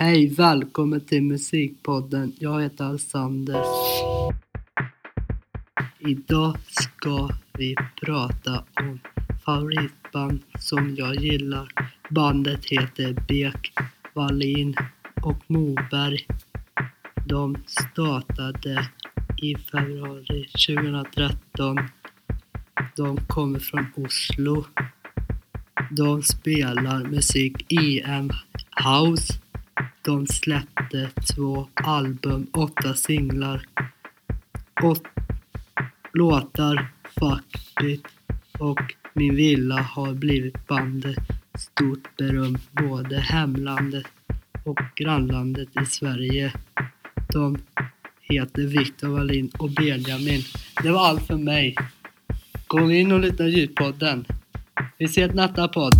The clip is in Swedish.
Hej, välkommen till Musikpodden. Jag heter Alexander. Idag ska vi prata om favoritband som jag gillar. Bandet heter BEK, Wallin och Moberg. De startade i februari 2013. De kommer från Oslo. De spelar musik EM House. De släppte två album, åtta singlar, åt låtar, Fuck it och Min villa har blivit bandet stort beröm både hemlandet och grannlandet i Sverige. De heter Viktor Wallin och Benjamin. Det var allt för mig. Kom in och lyssna på ljudpodden. Vi ses nästa podd.